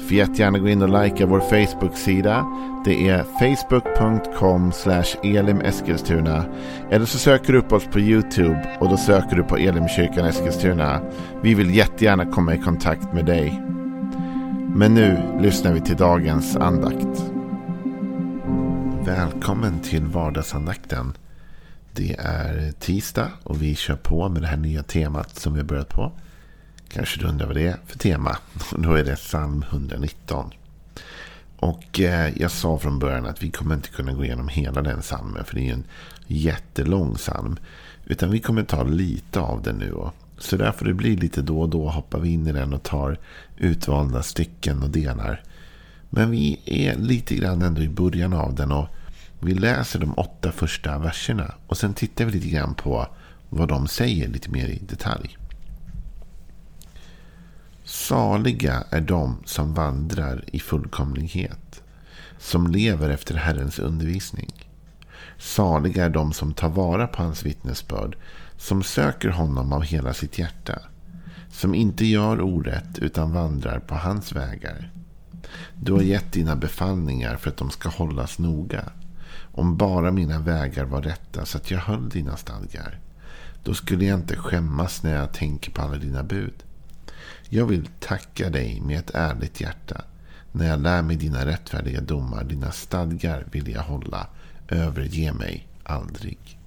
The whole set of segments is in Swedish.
Får jättegärna gå in och likea vår Facebook-sida. Det är facebook.com elimeskilstuna. Eller så söker du upp oss på YouTube och då söker du på Elimkyrkan Eskilstuna. Vi vill jättegärna komma i kontakt med dig. Men nu lyssnar vi till dagens andakt. Välkommen till vardagsandakten. Det är tisdag och vi kör på med det här nya temat som vi har börjat på. Kanske du undrar vad det är för tema. Då är det psalm 119. Och eh, jag sa från början att vi kommer inte kunna gå igenom hela den psalmen. För det är en jättelång psalm. Utan vi kommer ta lite av den nu. Så därför det blir lite då och då hoppar vi in i den och tar utvalda stycken och delar. Men vi är lite grann ändå i början av den. och Vi läser de åtta första verserna. Och sen tittar vi lite grann på vad de säger lite mer i detalj. Saliga är de som vandrar i fullkomlighet, som lever efter Herrens undervisning. Saliga är de som tar vara på hans vittnesbörd, som söker honom av hela sitt hjärta, som inte gör orätt utan vandrar på hans vägar. Du har gett dina befallningar för att de ska hållas noga. Om bara mina vägar var rätta så att jag höll dina stadgar. Då skulle jag inte skämmas när jag tänker på alla dina bud. Jag vill tacka dig med ett ärligt hjärta. När jag lär mig dina rättfärdiga domar, dina stadgar vill jag hålla. Överge mig aldrig.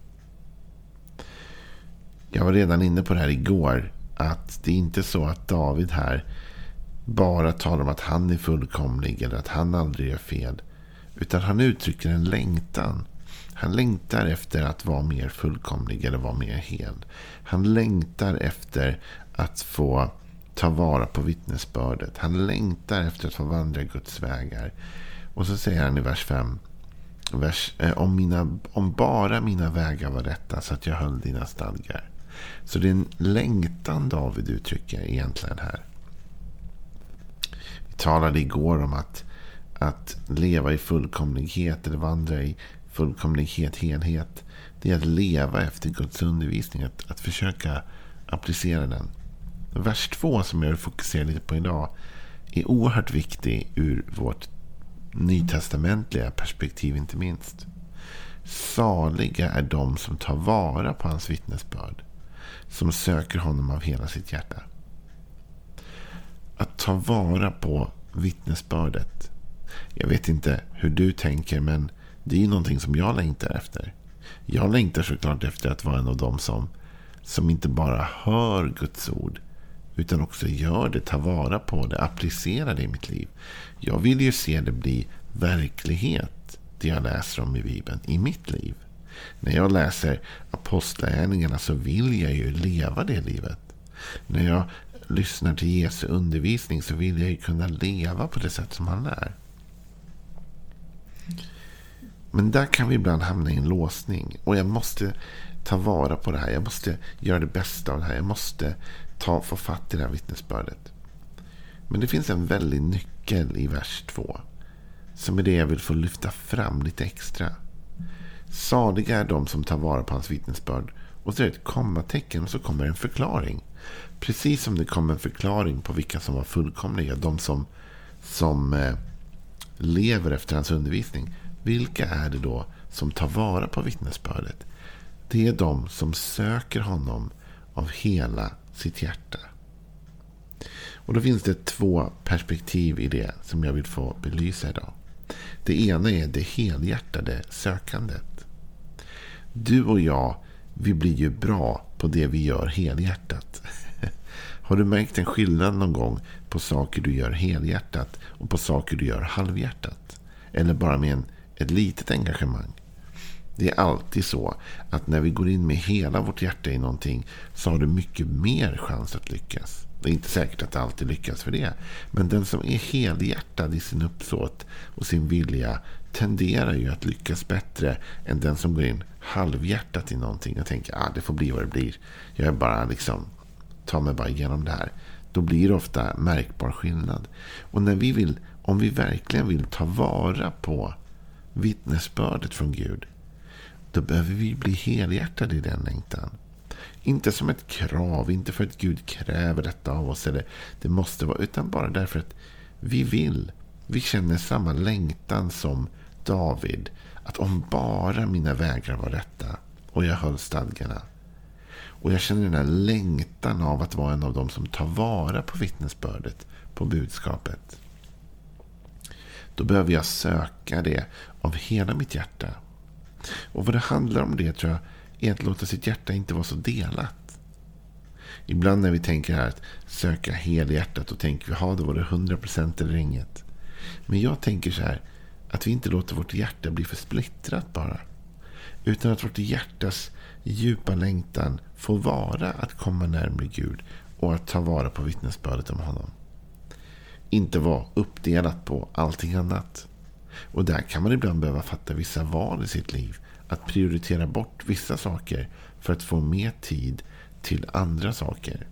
Jag var redan inne på det här igår. Att det är inte så att David här bara talar om att han är fullkomlig eller att han aldrig gör fel. Utan han uttrycker en längtan. Han längtar efter att vara mer fullkomlig eller vara mer hel. Han längtar efter att få ta vara på vittnesbördet. Han längtar efter att få vandra Guds vägar. Och så säger han i vers 5. Vers, eh, om, mina, om bara mina vägar var rätta så att jag höll dina stadgar. Så det är en längtan David uttrycker egentligen här. Vi talade igår om att, att leva i fullkomlighet eller vandra i fullkomlighet, helhet. Det är att leva efter Guds undervisning. Att, att försöka applicera den. Vers 2 som jag vill fokusera lite på idag är oerhört viktig ur vårt nytestamentliga perspektiv inte minst. Saliga är de som tar vara på hans vittnesbörd. Som söker honom av hela sitt hjärta. Att ta vara på vittnesbördet. Jag vet inte hur du tänker men det är ju någonting som jag längtar efter. Jag längtar såklart efter att vara en av dem som, som inte bara hör Guds ord utan också gör det, tar vara på det, applicerar det i mitt liv. Jag vill ju se det bli verklighet, det jag läser om i Bibeln, i mitt liv. När jag läser Apostlagärningarna så vill jag ju leva det livet. När jag lyssnar till Jesu undervisning så vill jag ju kunna leva på det sätt som han lär. Men där kan vi ibland hamna i en låsning. Och jag måste ta vara på det här. Jag måste göra det bästa av det här. Jag måste ta, få fatt i det här vittnesbördet. Men det finns en väldig nyckel i vers 2. Som är det jag vill få lyfta fram lite extra. Saliga är de som tar vara på hans vittnesbörd. Och så är det ett kommatecken och så kommer en förklaring. Precis som det kom en förklaring på vilka som var fullkomliga. De som, som eh, lever efter hans undervisning. Vilka är det då som tar vara på vittnesbördet? Det är de som söker honom av hela sitt hjärta. Och då finns det två perspektiv i det som jag vill få belysa idag. Det ena är det helhjärtade sökandet. Du och jag, vi blir ju bra på det vi gör helhjärtat. Har du märkt en skillnad någon gång på saker du gör helhjärtat och på saker du gör halvhjärtat? Eller bara med en, ett litet engagemang? Det är alltid så att när vi går in med hela vårt hjärta i någonting så har du mycket mer chans att lyckas. Det är inte säkert att det alltid lyckas för det. Men den som är helhjärtad i sin uppsåt och sin vilja tenderar ju att lyckas bättre än den som går in halvhjärtat i någonting och tänker att ah, det får bli vad det blir. Jag är bara liksom, tar mig bara igenom det här. Då blir det ofta märkbar skillnad. Och när vi vill, om vi verkligen vill ta vara på vittnesbördet från Gud. Då behöver vi bli helhjärtade i den längtan. Inte som ett krav, inte för att Gud kräver detta av oss. Eller det måste vara, utan bara därför att vi vill. Vi känner samma längtan som David. Att om bara mina vägar var rätta och jag höll stadgarna. Och jag känner den här längtan av att vara en av dem som tar vara på vittnesbördet, på budskapet. Då behöver jag söka det av hela mitt hjärta. Och vad det handlar om det tror jag är att låta sitt hjärta inte vara så delat. Ibland när vi tänker här att söka helhjärtat då tänker vi, ha då var det 100% eller inget. Men jag tänker så här, att vi inte låter vårt hjärta bli för splittrat bara. Utan att vårt hjärtas djupa längtan får vara att komma närmare Gud och att ta vara på vittnesbördet om honom. Inte vara uppdelat på allting annat. Och där kan man ibland behöva fatta vissa val i sitt liv. Att prioritera bort vissa saker för att få mer tid till andra saker.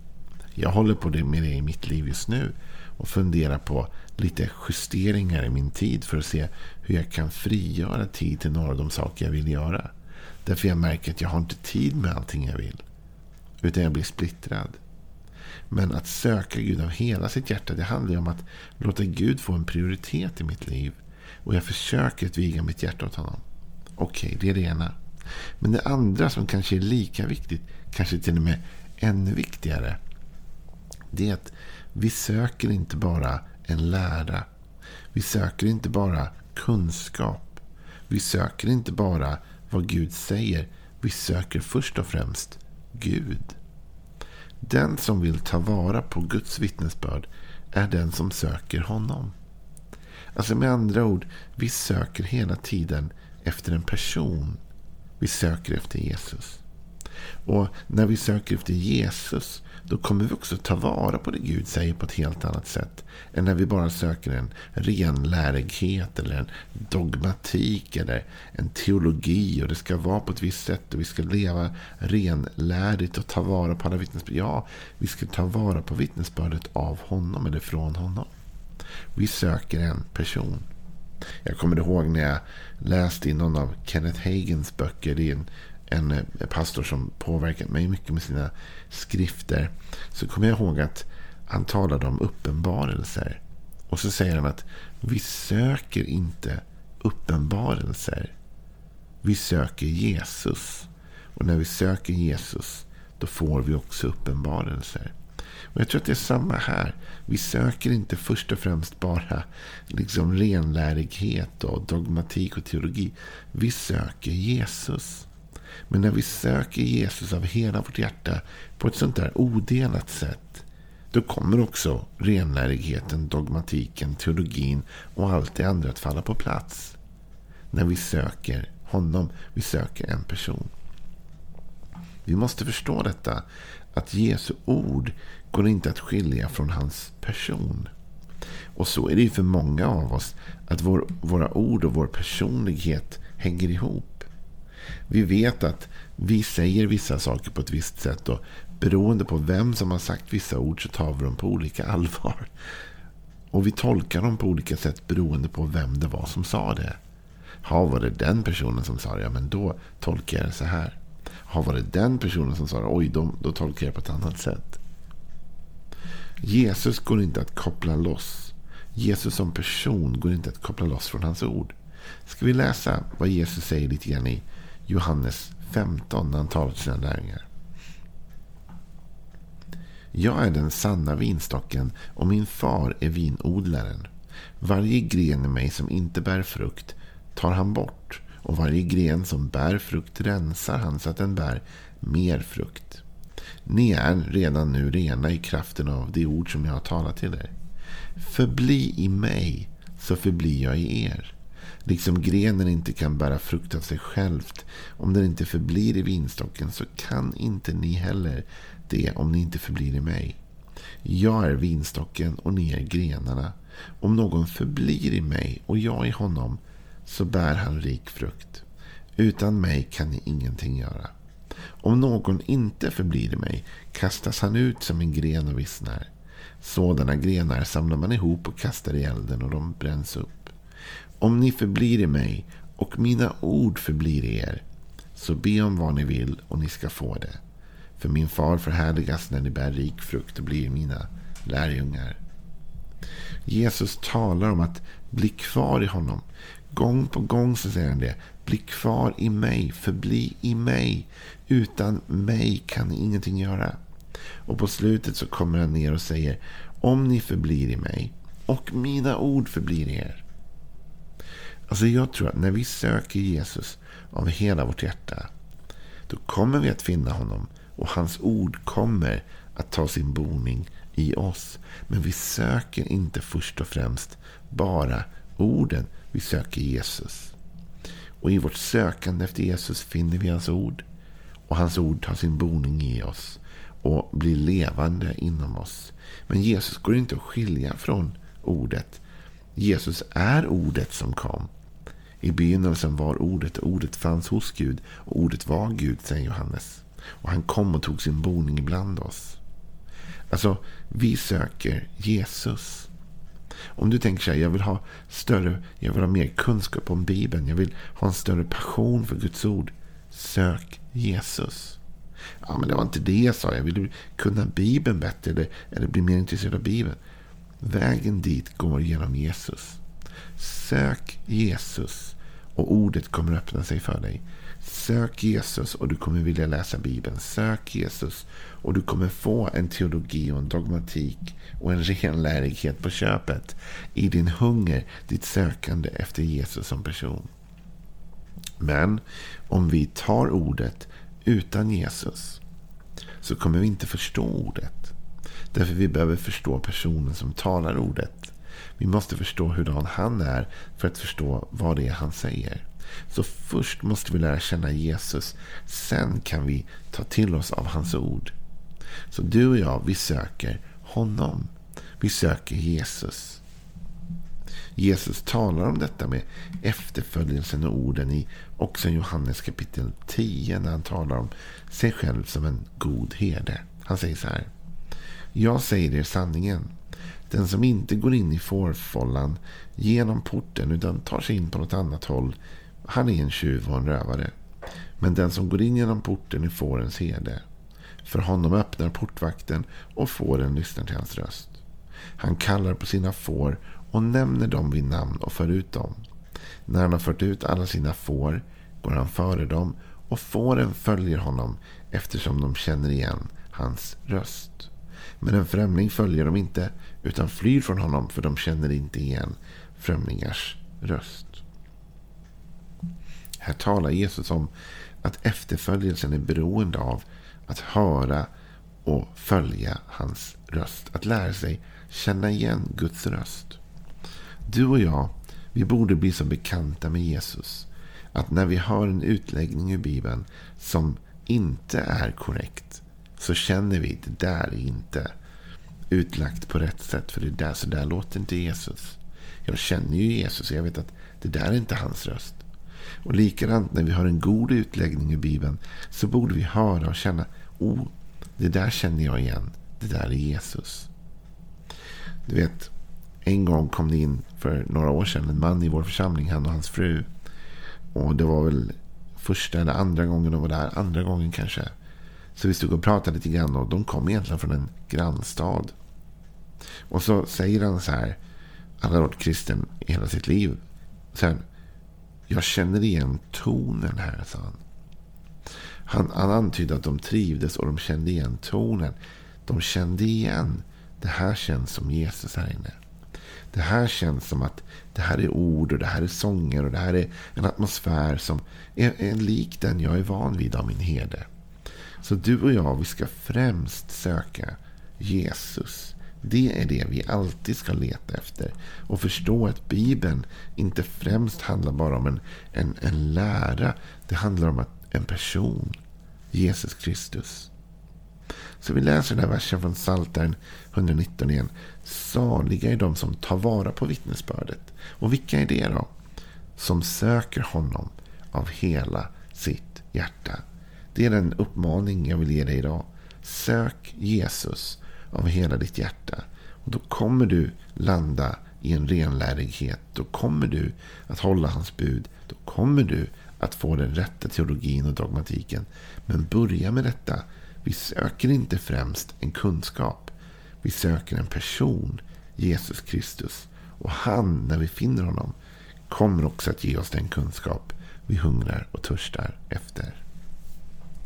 Jag håller på det med det i mitt liv just nu och funderar på lite justeringar i min tid för att se hur jag kan frigöra tid till några av de saker jag vill göra. Därför jag märker att jag har inte tid med allting jag vill. Utan jag blir splittrad. Men att söka Gud av hela sitt hjärta, det handlar om att låta Gud få en prioritet i mitt liv. Och jag försöker att viga mitt hjärta åt honom. Okej, okay, det är det ena. Men det andra som kanske är lika viktigt, kanske till och med ännu viktigare. Det är att vi söker inte bara en lära. Vi söker inte bara kunskap. Vi söker inte bara vad Gud säger. Vi söker först och främst Gud. Den som vill ta vara på Guds vittnesbörd är den som söker honom. Alltså med andra ord, vi söker hela tiden efter en person. Vi söker efter Jesus. Och när vi söker efter Jesus då kommer vi också ta vara på det Gud säger på ett helt annat sätt. Än när vi bara söker en renlärighet eller en dogmatik eller en teologi. Och det ska vara på ett visst sätt och vi ska leva renlärigt och ta vara på alla vittnesbörd. Ja, vi ska ta vara på vittnesbördet av honom eller från honom. Vi söker en person. Jag kommer ihåg när jag läste i någon av Kenneth Hagens böcker. Det är en en eh, pastor som påverkat mig mycket med sina skrifter. Så kommer jag ihåg att han talade om uppenbarelser. Och så säger han att vi söker inte uppenbarelser. Vi söker Jesus. Och när vi söker Jesus då får vi också uppenbarelser. Och Jag tror att det är samma här. Vi söker inte först och främst bara liksom renlärighet och dogmatik och teologi. Vi söker Jesus. Men när vi söker Jesus av hela vårt hjärta på ett sånt där odelat sätt. Då kommer också renlärigheten, dogmatiken, teologin och allt det andra att falla på plats. När vi söker honom. Vi söker en person. Vi måste förstå detta. Att Jesu ord går inte att skilja från hans person. Och så är det ju för många av oss. Att vår, våra ord och vår personlighet hänger ihop. Vi vet att vi säger vissa saker på ett visst sätt. Och beroende på vem som har sagt vissa ord så tar vi dem på olika allvar. Och vi tolkar dem på olika sätt beroende på vem det var som sa det. Ha, var det den personen som sa det? Ja, men då tolkar jag det så här. Ha, var det den personen som sa det? Oj, då, då tolkar jag på ett annat sätt. Jesus går inte att koppla loss. Jesus som person går inte att koppla loss från hans ord. Ska vi läsa vad Jesus säger lite grann i Johannes 15 när han talar till sina lärjungar. Jag är den sanna vinstocken och min far är vinodlaren. Varje gren i mig som inte bär frukt tar han bort och varje gren som bär frukt rensar han så att den bär mer frukt. Ni är redan nu rena i kraften av det ord som jag har talat till er. Förbli i mig så förblir jag i er. Liksom grenen inte kan bära frukt av sig självt om den inte förblir i vinstocken så kan inte ni heller det om ni inte förblir i mig. Jag är vinstocken och ni är grenarna. Om någon förblir i mig och jag i honom så bär han rik frukt. Utan mig kan ni ingenting göra. Om någon inte förblir i mig kastas han ut som en gren och vissnar. Sådana grenar samlar man ihop och kastar i elden och de bränns upp. Om ni förblir i mig och mina ord förblir i er så be om vad ni vill och ni ska få det. För min far förhärligas när ni bär rik frukt och blir mina lärjungar. Jesus talar om att bli kvar i honom. Gång på gång så säger han det. Bli kvar i mig, förbli i mig. Utan mig kan ni ingenting göra. Och på slutet så kommer han ner och säger om ni förblir i mig och mina ord förblir i er. Alltså jag tror att när vi söker Jesus av hela vårt hjärta då kommer vi att finna honom och hans ord kommer att ta sin boning i oss. Men vi söker inte först och främst bara orden. Vi söker Jesus. Och i vårt sökande efter Jesus finner vi hans ord. Och hans ord tar sin boning i oss och blir levande inom oss. Men Jesus går inte att skilja från ordet. Jesus är ordet som kom. I begynnelsen var ordet och ordet fanns hos Gud och ordet var Gud, säger Johannes. Och han kom och tog sin boning ibland oss. Alltså, vi söker Jesus. Om du tänker så här, jag vill ha större, jag vill ha mer kunskap om Bibeln. Jag vill ha en större passion för Guds ord. Sök Jesus. Ja, men det var inte det jag sa. Jag vill kunna Bibeln bättre eller, eller bli mer intresserad av Bibeln. Vägen dit går genom Jesus. Sök Jesus och ordet kommer öppna sig för dig. Sök Jesus och du kommer vilja läsa Bibeln. Sök Jesus och du kommer få en teologi och en dogmatik och en renlärighet på köpet i din hunger, ditt sökande efter Jesus som person. Men om vi tar ordet utan Jesus så kommer vi inte förstå ordet. Därför vi behöver förstå personen som talar ordet. Vi måste förstå hurdan han är för att förstå vad det är han säger. Så först måste vi lära känna Jesus. Sen kan vi ta till oss av hans ord. Så du och jag, vi söker honom. Vi söker Jesus. Jesus talar om detta med efterföljelsen och orden i också Johannes kapitel 10 när han talar om sig själv som en god herde. Han säger så här. Jag säger er sanningen. Den som inte går in i fårfållan genom porten utan tar sig in på något annat håll han är en tjuv och en rövare. Men den som går in genom porten är fårens herde. För honom öppnar portvakten och fåren lyssnar till hans röst. Han kallar på sina får och nämner dem vid namn och för ut dem. När han har fört ut alla sina får går han före dem och fåren följer honom eftersom de känner igen hans röst. Men en främling följer dem inte utan flyr från honom för de känner inte igen främlingars röst. Här talar Jesus om att efterföljelsen är beroende av att höra och följa hans röst. Att lära sig känna igen Guds röst. Du och jag, vi borde bli så bekanta med Jesus att när vi hör en utläggning ur Bibeln som inte är korrekt så känner vi att det där är inte utlagt på rätt sätt. För det där, så där låter inte Jesus. Jag känner ju Jesus och jag vet att det där är inte hans röst. Och likadant när vi har en god utläggning i Bibeln så borde vi höra och känna oh, det där känner jag igen. Det där är Jesus. Du vet, en gång kom det in för några år sedan en man i vår församling, han och hans fru. Och det var väl första eller andra gången de var där. Andra gången kanske. Så vi stod och pratade lite grann och de kom egentligen från en grannstad. Och så säger han så här. Han har varit kristen i hela sitt liv. Sen, jag känner igen tonen här, sa han. Han, han antydde att de trivdes och de kände igen tonen. De kände igen. Det här känns som Jesus här inne. Det här känns som att det här är ord och det här är sånger och det här är en atmosfär som är, är lik den jag är van vid av min herde. Så du och jag, vi ska främst söka Jesus. Det är det vi alltid ska leta efter. Och förstå att Bibeln inte främst handlar bara om en, en, en lära. Det handlar om en person. Jesus Kristus. Så vi läser den här versen från Psaltaren 119 igen. Saliga är de som tar vara på vittnesbördet. Och vilka är det då? som söker honom av hela sitt hjärta. Det är den uppmaning jag vill ge dig idag. Sök Jesus av hela ditt hjärta. Och Då kommer du landa i en renlärighet. Då kommer du att hålla hans bud. Då kommer du att få den rätta teologin och dogmatiken. Men börja med detta. Vi söker inte främst en kunskap. Vi söker en person, Jesus Kristus. Och han, när vi finner honom, kommer också att ge oss den kunskap vi hungrar och törstar efter.